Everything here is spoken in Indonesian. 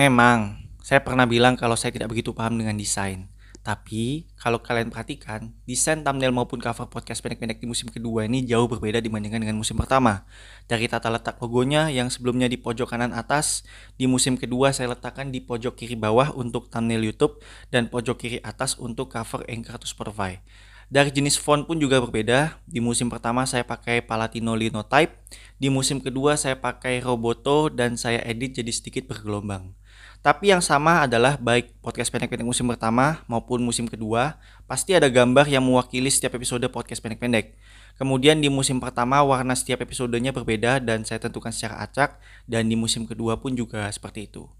Memang, saya pernah bilang kalau saya tidak begitu paham dengan desain. Tapi, kalau kalian perhatikan, desain thumbnail maupun cover podcast pendek-pendek di musim kedua ini jauh berbeda dibandingkan dengan musim pertama. Dari tata letak logonya yang sebelumnya di pojok kanan atas, di musim kedua saya letakkan di pojok kiri bawah untuk thumbnail YouTube dan pojok kiri atas untuk cover Anchor atau Spotify. Dari jenis font pun juga berbeda. Di musim pertama saya pakai Palatino Linotype, di musim kedua saya pakai Roboto dan saya edit jadi sedikit bergelombang. Tapi yang sama adalah baik podcast pendek-pendek musim pertama maupun musim kedua, pasti ada gambar yang mewakili setiap episode podcast pendek-pendek. Kemudian di musim pertama warna setiap episodenya berbeda dan saya tentukan secara acak dan di musim kedua pun juga seperti itu.